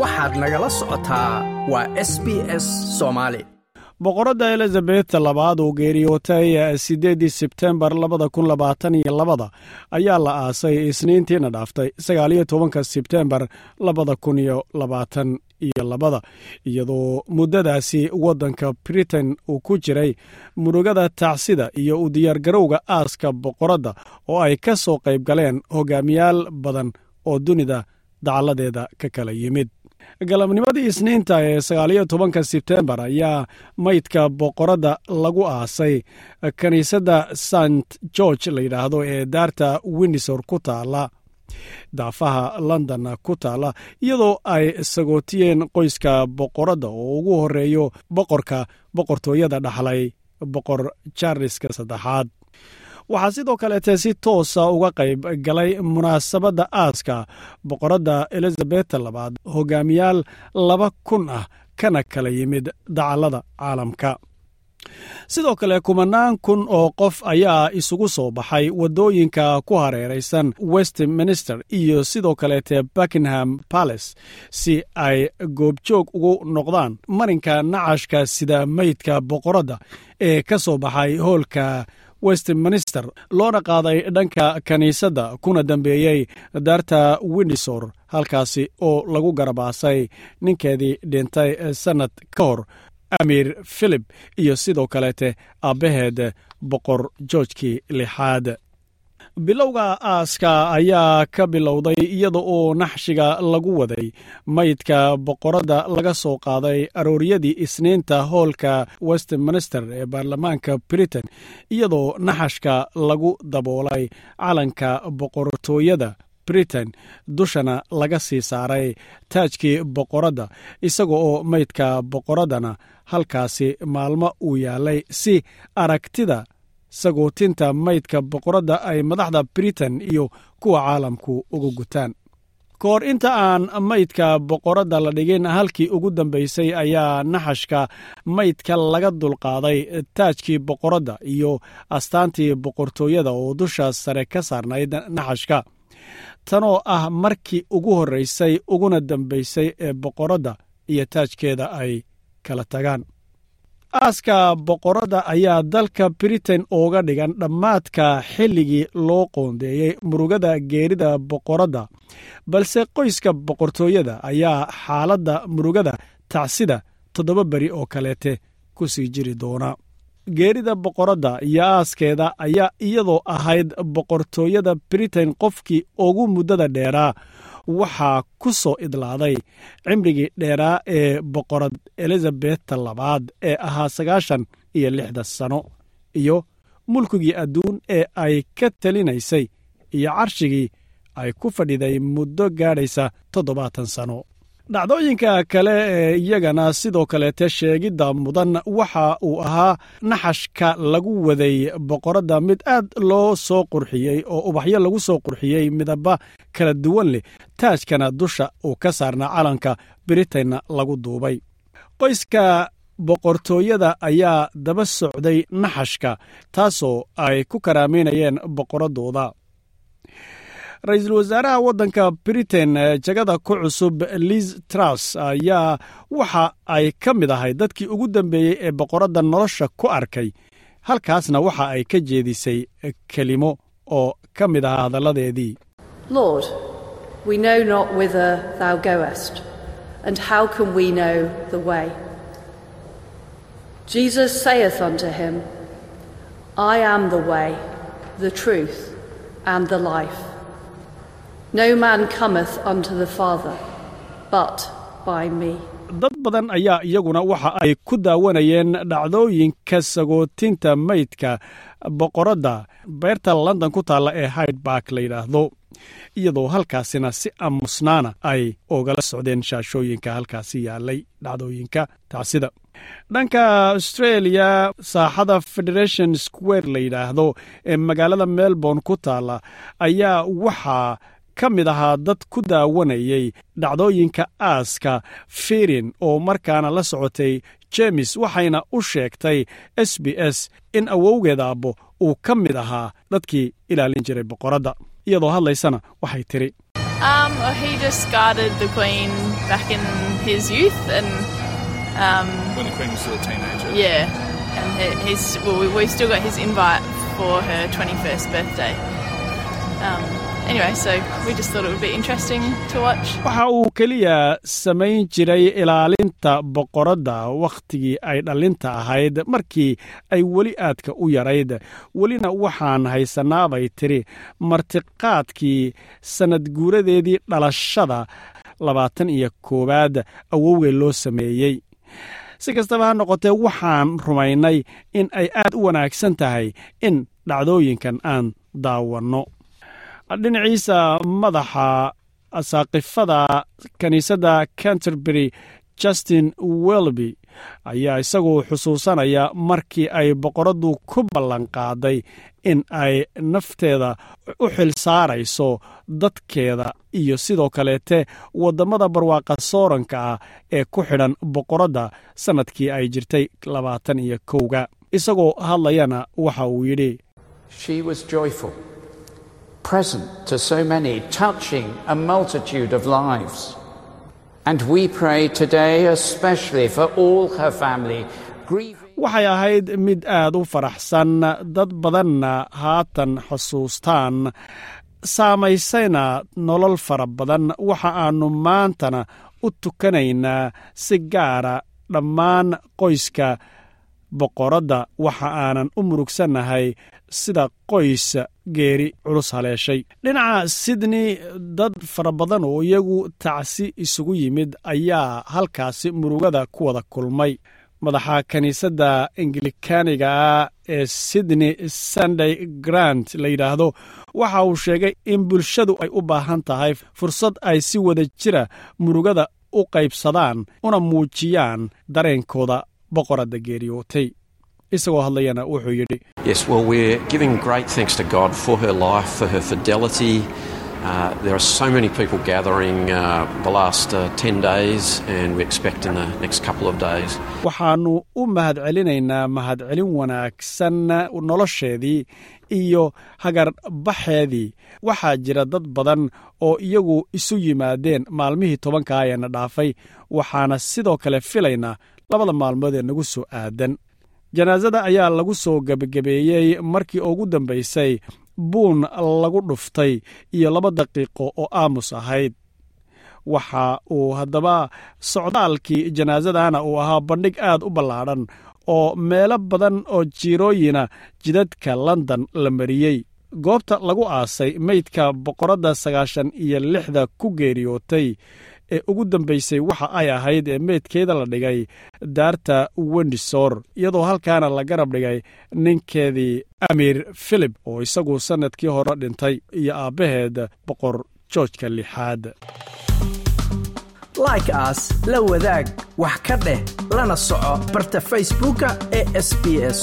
waxaad nagala socotaa waa s b s soomaali boqoradda elizabeth labaad oo geeriyootay siddeeddii sebtembar labada kun labaatan iyo labada ayaa la aasay isniintiina dhaaftay sagaaliyo tobanka sebtembar labada kun iyo labaatan iyo labada iyadoo muddadaasi waddanka britain uu ku jiray murugada tacsida iyo u diyaargarowga aaska boqoradda oo ay ka soo qayb galeen hogaamiyaal badan oo dunida dacalladeeda ka kala yimid galabnimadii isniinta ee sagaaliyo tobanka sebtembar ayaa maydka boqoradda lagu aasay. Kiniisadda st george la yidhaahdo ee daarta windsor ku taala daafaha london ku taala iyadoo ay sagootiyeen qoyska boqoradda oo ugu horeeyo boqorka boqortooyada dhaxlay boqor charleska saddexaad waxaa sidoo kaleete si toosa uga qayb galay munaasabadda aaska boqoradda elizabeth labaad hogaamiyaal laba kun ah kana kala yimid dacallada caalamka. Sidoo kale kumanaan kun oo qof ayaa isugu soo baxay waddooyinka ku hareeraysan westminster iyo sidoo kaleete buckingham palace si ay goobjoog ugu noqdaan marinka nacashka sida meydka boqoradda ee ka soo baxay hoolka westminster loona qaaday dhanka kiniisadda kuna dambeeyey daarta windsor halkaasi oo lagu garabaasay ninkeedii dhintay sannad ka hor amiir philip iyo sidoo kaleete aabbaheed boqor georgkii lixaad bilowga aaska ayaa ka bilowday iyada oo naxshiga lagu waday. Maydka boqoradda laga soo qaaday arooryadii isniinta hoolka westminster ee baarlamaanka britain iyadoo naxashka lagu daboolay calanka boqortooyada britain dushana laga sii saaray taajkii boqoradda isaga oo maydka boqoraddana halkaasi maalmo uu yaalay si aragtida sagootinta maydka boqoradda ay madaxda britain iyo kuwa caalamku uga gutaan. Ka hor inta aan maydka boqoradda la dhigin halkii ugu dambaysay ayaa naxashka maydka laga dulqaaday taajkii boqoradda iyo astaantii boqortooyada oo dusha sare ka saarnayd naxashka. Tanoo ah markii ugu horraysay uguna dambaysay ee boqoradda iyo taajkeeda ay kala tagaan aaska boqoradda ayaa dalka britain ooga dhigan dhammaadka xilligii loo qoondeeyey murugada geerida boqoradda balse qoyska boqortooyada ayaa xaaladda murugada tacsida toddoba beri oo kaleete ku sii jiri doona. Geerida boqoradda iyo aaskeeda ayaa iyadoo ahayd boqortooyada britain qofkii ugu muddada dheeraa waxaa ku soo idlaaday cimrigii dheeraa ee boqorad elizabeta labaad ee ahaa sagaashan iyo lixda sano iyo mulkigii adduun ee ay ka talinaysay iyo carshigii ay ku fadhiday muddo gaadhaysa toddobaatan sano dhacdooyinka kale ee iyagana sidoo kaleete sheegidda mudan waxa uu ahaa naxashka lagu waday boqoradda mid aad loo soo qurxiyey oo ubaxyo lagu soo qurxiyey midaba kala duwan leh. Taajkana dusha uu ka saarnaa calanka britainna lagu duubay. Qoyska boqortooyada ayaa daba socday naxashka taasoo ay ku karaamaynayeen boqoraddooda ra'iisul wasaaraha waddanka britain jagada ku cusub liz truss ayaa waxa ay ka mid ahay dadkii ugu dambeeyey ee boqoradda nolosha ku arkay halkaasna waxa ay ka jeedisay kelimo oo ka mid ahaa hadalladeedii Lord, we know not whither thou goest, and how can we know the way? Jesus saith unto him, I am the way, the truth, and the life. No man cometh unto the Father but by me. dad badan ayaa iyaguna waxa ay ku daawanayeen dhacdooyinka sagootinta maydka boqoradda beerta london ku taalla ee hyde bark la yidhaahdo iyadoo halkaasina si aamusnaana ay ogala socdeen shaashooyinka halkaasi yaalay dhacdooyinka tacsida dhanka australia saaxada federation square la yidhaahdo ee magaalada melbourne ku taalla ayaa waxaa ka mid ahaa dad ku daawanayay dhacdooyinka aaska firin oo markaana la socotay jemes waxayna u sheegtay s b s in awowgeed aabbo uu ka mid ahaa dadkii ilaalin jiray boqoradda iyadoo hadlaysana waxay tidhi Um, well, he just guarded the Queen back in his youth, and when the Queen was still a teenager. yeah, and he, he's well, we, we've still got his invite for her 21st birthday. Anyway, so we just thought it would be interesting to watch. waxa uu keliya samayn jiray ilaalinta boqoradda wakhtigii ay dhallinta ahayd markii ay weli aadka u yarayd welina waxaan haysannaa bay tiri martiqaadkii sannad guuradeedii dhalashada labaatan iyo koowaad awowgee loo sameeyey si kastaba ha noqotee waxaan rumaynay in ay aad u wanaagsan tahay in dhacdooyinkan aan daawanno dhinaciisa madaxa saaqifada kiniisadda canterbury justin welby ayaa isagu xusuusanaya markii ay boqoraddu ku ballanqaaday in ay nafteeda u xil saarayso dadkeeda iyo sidoo kaleete waddamada barwaaqa sooranka ah ee ku xidhan boqoradda sannadkii ay jirtay labaatan iyo kowga. Isagoo hadlayana waxa uu yidhi present to so many, touching a multitude of lives. And we pray today especially for all her family, waxay ahayd mid aad u faraxsan dad badanna haatan xusuustaan saamaysayna nolol fara badan waxa aannu maantana u tukanaynaa si gaara dhammaan qoyska boqoradda waxa aanan u murugsannahay sida qoys geeri culus haleeshay. Dhinaca sydney dad fara badan oo iyagu tacsi isugu yimid ayaa halkaasi murugada ku wada kulmay. Madaxa kiniisadda ingilikaaniga ah ee sydney sunday grant la yidhaahdo waxa uu sheegay in bulshadu ay u baahan tahay fursad ay si wada jira murugada u qaybsadaan una muujiyaan dareenkooda boqoradda geeriyootay isagoo hadlayana wuxuu yidhi Yes, well, we're giving great thanks to God for her life, for her fidelity. Uh, there are so many people gathering uh, the last uh, 10 days, and we expect in the next couple of days. waxaannu u mahadcelinaynaa mahadcelin wanaagsan nolosheedii iyo hagarbaxeedii waxaa jira dad badan oo iyagu isu yimaadeen maalmihii tobanka ayana dhaafay waxaana sidoo kale filaynaa labada maalmood ee nagu soo aadan. Janaasada ayaa lagu soo gebagabeeyey markii ugu dambaysay buun lagu dhuftay iyo laba daqiiqo oo aamus ahayd. Waxa uu haddaba socdaalkii janaasadana uu ahaa bandhig aad u ballaadhan oo meelo badan oo jiirooyina jidadka london la mariyey. Goobta lagu aasay meydka boqoradda sagaashan iyo lixda ku geeriyootay ee ugu dambaysay waxa ay ahayd ee meydkeeda la dhigay daarta wendisor iyadoo halkaana la garab dhigay ninkeedii amiir filip oo isagu sannadkii hore dhintay iyo aabbaheed boqor joojka lixaad. Like aas la wadaag wax ka dheh lana soco barta facebooka ee sb s